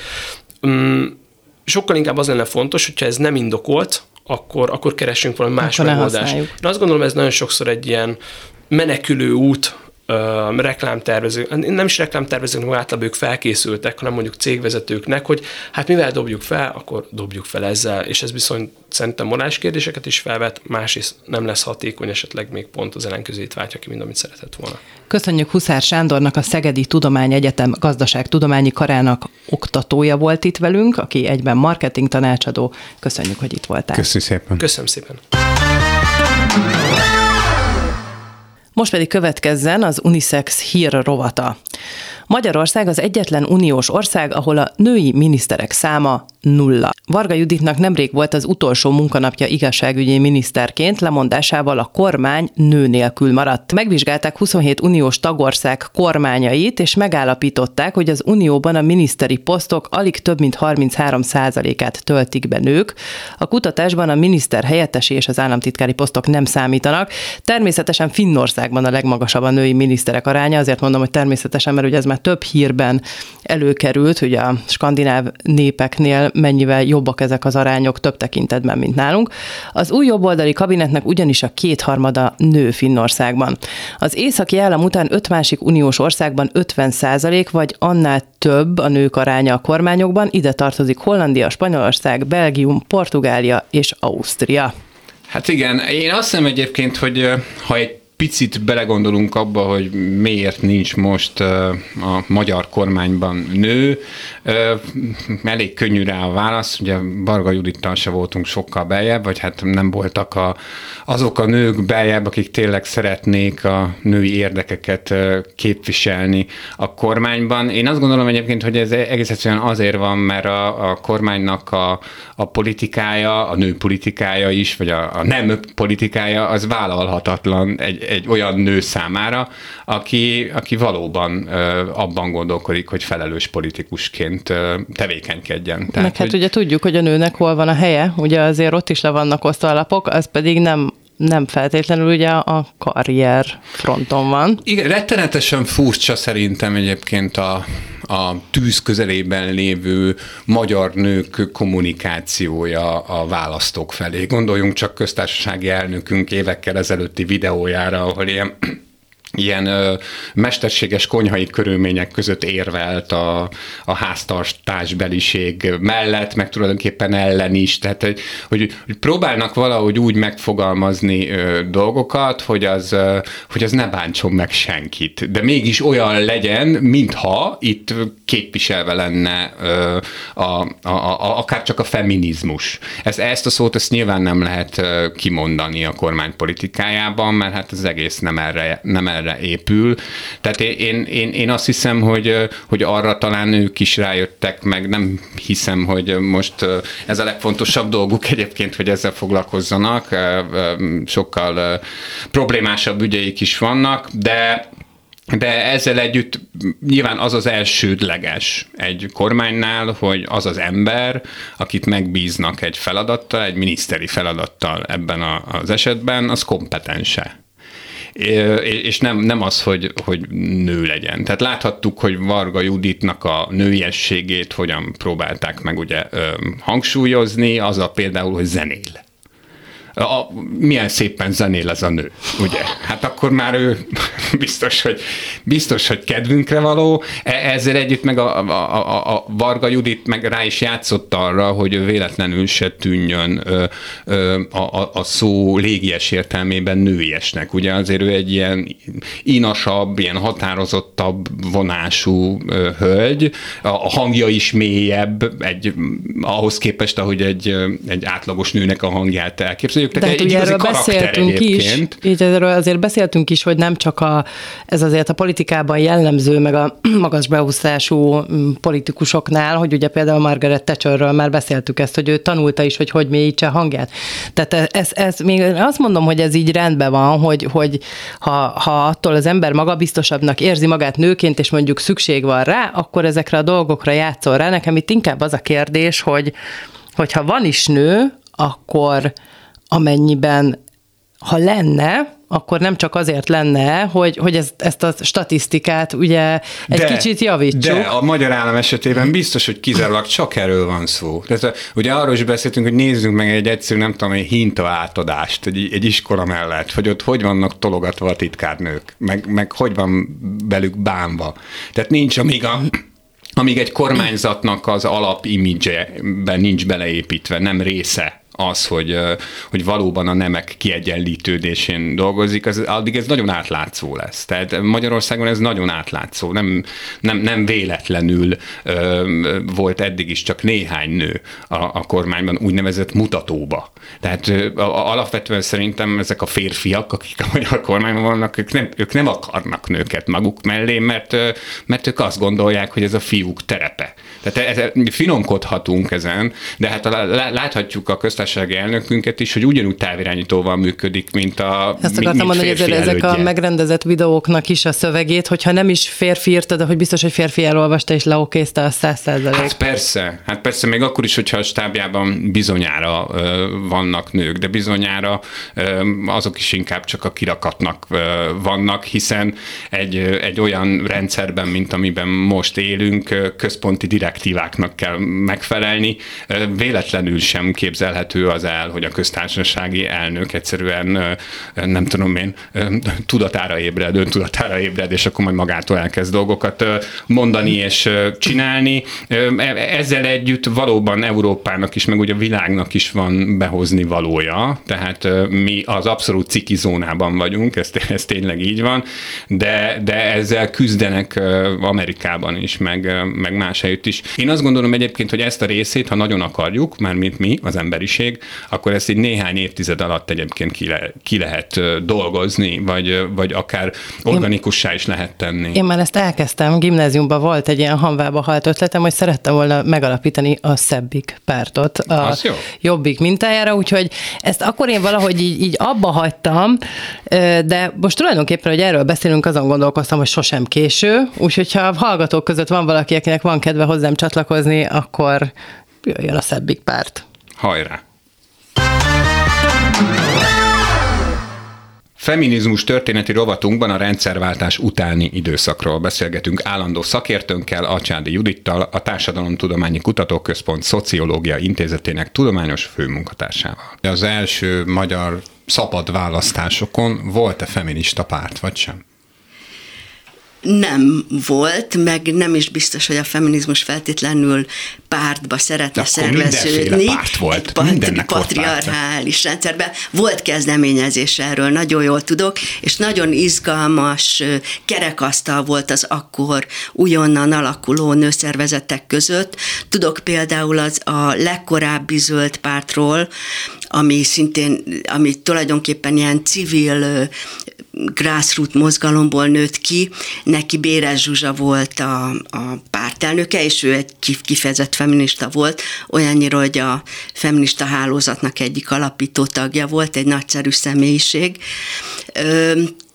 Um, sokkal inkább az lenne fontos, hogyha ez nem indokolt, akkor, akkor keressünk valami más akkor megoldást. Én azt gondolom, ez nagyon sokszor egy ilyen menekülő út uh, reklámtervezők, nem is reklámtervezők, hanem általában ők felkészültek, hanem mondjuk cégvezetőknek, hogy hát mivel dobjuk fel, akkor dobjuk fel ezzel, és ez viszont szerintem morális kérdéseket is felvet, másrészt nem lesz hatékony, esetleg még pont az ellenkezőjét váltja ki, mint amit szeretett volna. Köszönjük Huszár Sándornak, a Szegedi Tudományegyetem gazdaságtudományi karának oktatója volt itt velünk, aki egyben marketing tanácsadó. Köszönjük, hogy itt voltál. Köszönjük szépen. Köszönöm szépen. Most pedig következzen az Unisex hír rovata. Magyarország az egyetlen uniós ország, ahol a női miniszterek száma nulla. Varga Juditnak nemrég volt az utolsó munkanapja igazságügyi miniszterként, lemondásával a kormány nő nélkül maradt. Megvizsgálták 27 uniós tagország kormányait, és megállapították, hogy az unióban a miniszteri posztok alig több mint 33 át töltik be nők. A kutatásban a miniszter helyettesi és az államtitkári posztok nem számítanak. Természetesen Finnországban a legmagasabb a női miniszterek aránya, azért mondom, hogy természetesen, mert ugye ez már több hírben előkerült, hogy a skandináv népeknél mennyivel jobbak ezek az arányok több tekintetben, mint nálunk. Az új jobboldali kabinetnek ugyanis a kétharmada nő Finnországban. Az északi állam után öt másik uniós országban 50 százalék, vagy annál több a nők aránya a kormányokban, ide tartozik Hollandia, Spanyolország, Belgium, Portugália és Ausztria. Hát igen, én azt hiszem egyébként, hogy ha egy picit belegondolunk abba, hogy miért nincs most a magyar kormányban nő, elég könnyű rá a válasz, ugye Barga Judittal se voltunk sokkal beljebb, vagy hát nem voltak a, azok a nők beljebb, akik tényleg szeretnék a női érdekeket képviselni a kormányban. Én azt gondolom egyébként, hogy ez egész egyszerűen azért van, mert a, a kormánynak a, a politikája, a nő politikája is, vagy a, a nem politikája, az vállalhatatlan egy, egy olyan nő számára, aki, aki valóban abban gondolkodik, hogy felelős politikusként tevékenykedjen. Tehát, Meg hát hogy... ugye tudjuk, hogy a nőnek hol van a helye, ugye azért ott is le vannak osztva alapok, az pedig nem nem feltétlenül ugye a karrier fronton van. Igen, rettenetesen furcsa szerintem egyébként a, a tűz közelében lévő magyar nők kommunikációja a választók felé. Gondoljunk csak köztársasági elnökünk évekkel ezelőtti videójára, ahol ilyen ilyen ö, mesterséges konyhai körülmények között érvelt a, a háztartásbeliség mellett, meg tulajdonképpen ellen is, tehát hogy, hogy, hogy próbálnak valahogy úgy megfogalmazni ö, dolgokat, hogy az, ö, hogy az ne bántson meg senkit, de mégis olyan legyen, mintha itt képviselve lenne ö, a, a, a, akár csak a feminizmus. Ezt, ezt a szót ezt nyilván nem lehet kimondani a kormány politikájában, mert hát az egész nem erre, nem erre erre épül. Tehát én, én, én azt hiszem, hogy, hogy arra talán ők is rájöttek, meg nem hiszem, hogy most ez a legfontosabb dolguk egyébként, hogy ezzel foglalkozzanak. Sokkal problémásabb ügyeik is vannak, de de ezzel együtt nyilván az az elsődleges egy kormánynál, hogy az az ember, akit megbíznak egy feladattal, egy miniszteri feladattal ebben az esetben, az kompetense és nem, nem az, hogy, hogy nő legyen. Tehát láthattuk, hogy Varga Juditnak a nőiességét hogyan próbálták meg ugye hangsúlyozni, az a például, hogy zenél a, milyen szépen zenél ez a nő, ugye? Hát akkor már ő biztos, hogy, biztos, hogy kedvünkre való. E, ezzel együtt meg a, a, a, a Varga Judit meg rá is játszott arra, hogy véletlenül se tűnjön a, a, a szó légies értelmében nőiesnek. Ugye azért ő egy ilyen inasabb, ilyen határozottabb vonású hölgy, a hangja is mélyebb, egy, ahhoz képest, ahogy egy, egy átlagos nőnek a hangját elképzeljük mondjuk, tehát De egy hát erről beszéltünk egyébként. is, így erről azért beszéltünk is, hogy nem csak a, ez azért a politikában jellemző, meg a magas beúszású mm, politikusoknál, hogy ugye például Margaret Thatcherről már beszéltük ezt, hogy ő tanulta is, hogy hogy mélyítse hangját. Tehát ez, ez még azt mondom, hogy ez így rendben van, hogy, hogy ha, ha attól az ember magabiztosabbnak érzi magát nőként, és mondjuk szükség van rá, akkor ezekre a dolgokra játszol rá. Nekem itt inkább az a kérdés, hogy hogyha van is nő, akkor amennyiben ha lenne, akkor nem csak azért lenne, hogy, hogy ez, ezt a statisztikát ugye egy de, kicsit javítsuk. De a magyar állam esetében biztos, hogy kizárólag csak erről van szó. Tehát ugye arról is beszéltünk, hogy nézzünk meg egy egyszerű, nem tudom, egy hinta átadást egy, egy iskola mellett, hogy ott hogy vannak tologatva a titkárnők, meg, meg hogy van belük bánva. Tehát nincs, amíg a amíg egy kormányzatnak az alapimidzseben nincs beleépítve, nem része az, hogy, hogy valóban a nemek kiegyenlítődésén dolgozik, az, addig ez nagyon átlátszó lesz. Tehát Magyarországon ez nagyon átlátszó. Nem, nem, nem véletlenül ö, volt eddig is csak néhány nő a, a kormányban úgynevezett mutatóba. Tehát ö, alapvetően szerintem ezek a férfiak, akik a magyar kormányban vannak, ők nem, ők nem akarnak nőket maguk mellé, mert, mert ők azt gondolják, hogy ez a fiúk terepe. Tehát ez, finomkodhatunk ezen, de hát láthatjuk a köztársasági elnökünket is, hogy ugyanúgy távirányítóval működik, mint a Ezt akartam mondani, hogy ezek a megrendezett videóknak is a szövegét, hogyha nem is férfi írta, de hogy biztos, hogy férfi elolvasta és leokézte a száz százalék. Hát persze, hát persze, még akkor is, hogyha a stábjában bizonyára ö, vannak nők, de bizonyára ö, azok is inkább csak a kirakatnak ö, vannak, hiszen egy, egy olyan rendszerben, mint amiben most élünk, központi direktíváknak kell megfelelni. Véletlenül sem képzelhető az el, hogy a köztársasági elnök egyszerűen nem tudom én, tudatára ébred, öntudatára ébred, és akkor majd magától elkezd dolgokat mondani és csinálni. E, ezzel együtt valóban Európának is, meg ugye a világnak is van behozni valója, tehát mi az abszolút ciki zónában vagyunk, ez, ez tényleg így van, de, de ezzel küzdenek Amerikában is, meg, meg más helyütt is. Én azt gondolom egyébként, hogy ezt a részét, ha nagyon akarjuk, már mint mi, az emberiség, akkor ezt egy néhány évtized alatt egyébként ki, le, ki lehet dolgozni, vagy, vagy akár organikussá is lehet tenni. Én már ezt elkezdtem, gimnáziumban volt egy ilyen hanvába halt ötletem, hogy szerettem volna megalapítani a Szebbik pártot a jó. Jobbik mintájára, úgyhogy ezt akkor én valahogy így, így abba hagytam, de most tulajdonképpen, hogy erről beszélünk, azon gondolkoztam, hogy sosem késő, úgyhogy ha a hallgatók között van valaki, akinek van kedve hozzám csatlakozni, akkor jöjjön a Szebbik párt. Hajrá! Feminizmus történeti rovatunkban a rendszerváltás utáni időszakról beszélgetünk állandó szakértőnkkel, Acsádi Judittal, a Társadalomtudományi Kutatóközpont Szociológia Intézetének tudományos főmunkatársával. Az első magyar szabad választásokon volt-e feminista párt, vagy sem? Nem volt, meg nem is biztos, hogy a feminizmus feltétlenül pártba szeretne De szerveződni. párt volt. Egy pat- patriarchális rendszerben. Volt kezdeményezés erről, nagyon jól tudok, és nagyon izgalmas kerekasztal volt az akkor újonnan alakuló nőszervezetek között. Tudok például az a legkorábbi zöld pártról, ami szintén, ami tulajdonképpen ilyen civil grassroot mozgalomból nőtt ki, neki Béres Zsuzsa volt a, a pártelnöke, és ő egy kifejezett feminista volt, olyannyira, hogy a feminista hálózatnak egyik alapító tagja volt, egy nagyszerű személyiség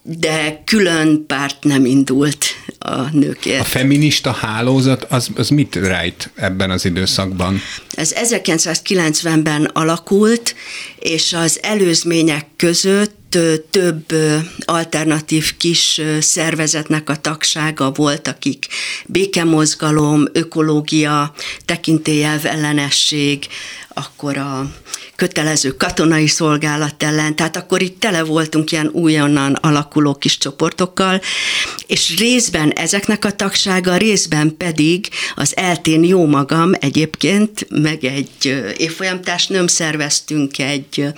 de külön párt nem indult a nőkért. A feminista hálózat az, az mit rejt ebben az időszakban? Ez 1990-ben alakult, és az előzmények között több alternatív kis szervezetnek a tagsága volt, akik békemozgalom, ökológia, tekintélyelv ellenesség, akkor a kötelező katonai szolgálat ellen, tehát akkor itt tele voltunk ilyen újonnan alakuló kis csoportokkal, és részben ezeknek a tagsága, részben pedig az eltén jó magam egyébként, meg egy évfolyamtársnőm szerveztünk egy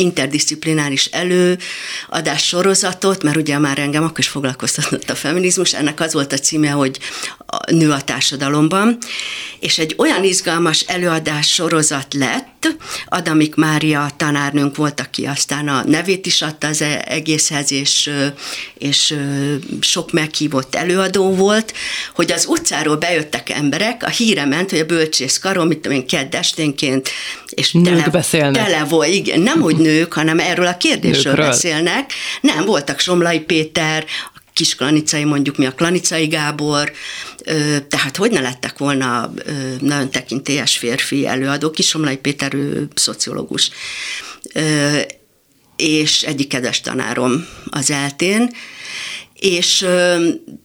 interdisziplináris előadás sorozatot, mert ugye már engem akkor is foglalkoztatott a feminizmus, ennek az volt a címe, hogy a nő a társadalomban, és egy olyan izgalmas előadás sorozat lett, Adamik Mária tanárnőnk volt, aki aztán a nevét is adta az egészhez, és, és sok meghívott előadó volt, hogy az utcáról bejöttek emberek, a híre ment, hogy a bölcsész karom, mit tudom én, kedd esténként, és nők tele, beszélnek. tele volt, igen, nem hogy nők, hanem erről a kérdésről Nőkről. beszélnek. Nem, voltak Somlai Péter, kis klanicai, mondjuk mi a klanicai Gábor, tehát hogy ne lettek volna nagyon tekintélyes férfi előadó, Kisomlai Péter, ő szociológus, és egyik kedves tanárom az eltén, és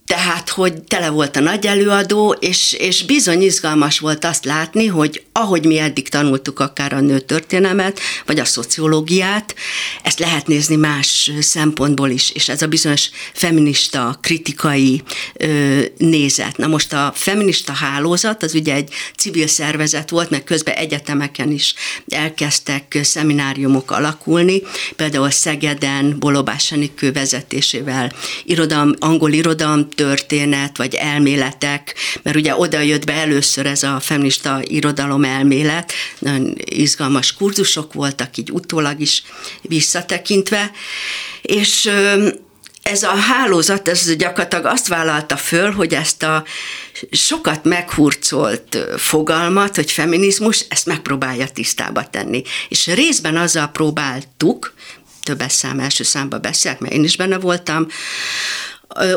tehát, hogy tele volt a nagy előadó, és, és bizony izgalmas volt azt látni, hogy ahogy mi eddig tanultuk akár a nő történelmet, vagy a szociológiát, ezt lehet nézni más szempontból is, és ez a bizonyos feminista, kritikai ö, nézet. Na most a feminista hálózat, az ugye egy civil szervezet volt, meg közben egyetemeken is elkezdtek szemináriumok alakulni, például Szegeden, Bolobás vezetésével irodalom, angol irodalom történet, vagy elméletek, mert ugye oda jött be először ez a feminista irodalom elmélet, nagyon izgalmas kurzusok voltak, így utólag is visszatekintve, és ez a hálózat, ez gyakorlatilag azt vállalta föl, hogy ezt a sokat meghurcolt fogalmat, hogy feminizmus, ezt megpróbálja tisztába tenni. És részben azzal próbáltuk, többes szám első számba beszélek, mert én is benne voltam,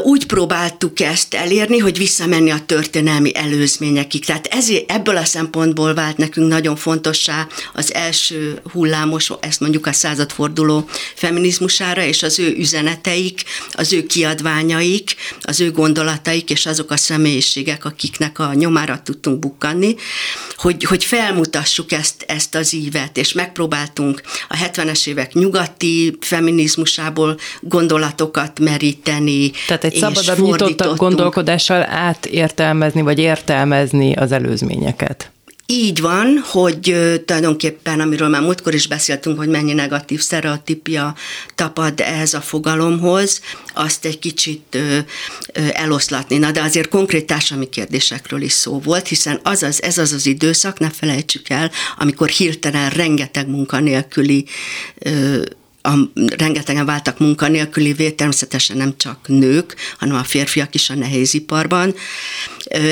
úgy próbáltuk ezt elérni, hogy visszamenni a történelmi előzményekig. Tehát ezért, ebből a szempontból vált nekünk nagyon fontossá az első hullámos, ezt mondjuk a századforduló feminizmusára, és az ő üzeneteik, az ő kiadványaik, az ő gondolataik, és azok a személyiségek, akiknek a nyomára tudtunk bukkanni, hogy, hogy felmutassuk ezt, ezt az ívet, és megpróbáltunk a 70-es évek nyugati feminizmusából gondolatokat meríteni, tehát egy szabadabb, nyitottabb gondolkodással átértelmezni, vagy értelmezni az előzményeket. Így van, hogy tulajdonképpen, amiről már múltkor is beszéltünk, hogy mennyi negatív sztereotípia tapad ehhez a fogalomhoz, azt egy kicsit eloszlatni. Na, de azért konkrét társadalmi kérdésekről is szó volt, hiszen az az, ez az az időszak, ne felejtsük el, amikor hirtelen rengeteg munkanélküli a, rengetegen váltak munkanélkülivé, természetesen nem csak nők, hanem a férfiak is a nehéziparban.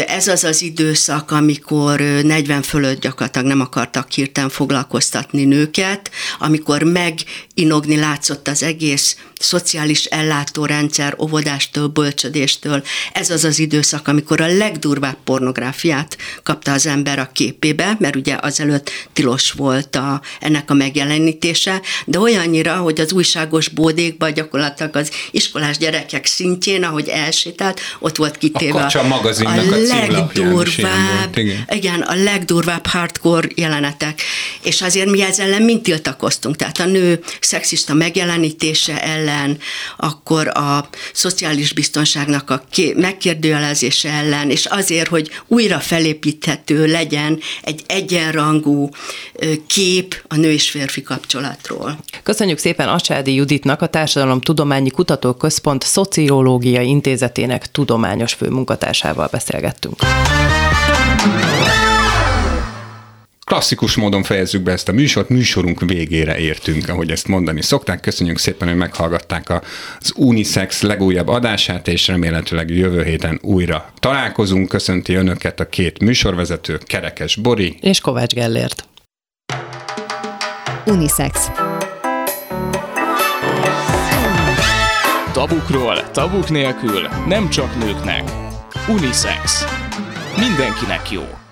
Ez az az időszak, amikor 40 fölött gyakorlatilag nem akartak hirtelen foglalkoztatni nőket, amikor meginogni látszott az egész szociális ellátórendszer, óvodástól, bölcsödéstől. Ez az az időszak, amikor a legdurvább pornográfiát kapta az ember a képébe, mert ugye azelőtt tilos volt a, ennek a megjelenítése, de olyannyira, hogy az újságos bódékban gyakorlatilag az iskolás gyerekek szintjén, ahogy elsétált, ott volt kitéve a, a, a, a legdurvább, igen. igen, a legdurvább hardcore jelenetek. És azért mi ezzel ellen mind tiltakoztunk. Tehát a nő szexista megjelenítése ellen, akkor a szociális biztonságnak a megkérdőjelezése ellen, és azért, hogy újra felépíthető legyen egy egyenrangú kép a nő és férfi kapcsolatról. Köszönjük szépen Acsádi Juditnak, a Társadalom Tudományi Kutatóközpont Szociológiai Intézetének tudományos főmunkatársával beszélgettünk. klasszikus módon fejezzük be ezt a műsort, műsorunk végére értünk, ahogy ezt mondani szokták. Köszönjük szépen, hogy meghallgatták az Unisex legújabb adását, és remélhetőleg jövő héten újra találkozunk. Köszönti önöket a két műsorvezető, Kerekes Bori és Kovács Gellért. Unisex. Tabukról, tabuk nélkül, nem csak nőknek. Unisex. Mindenkinek jó.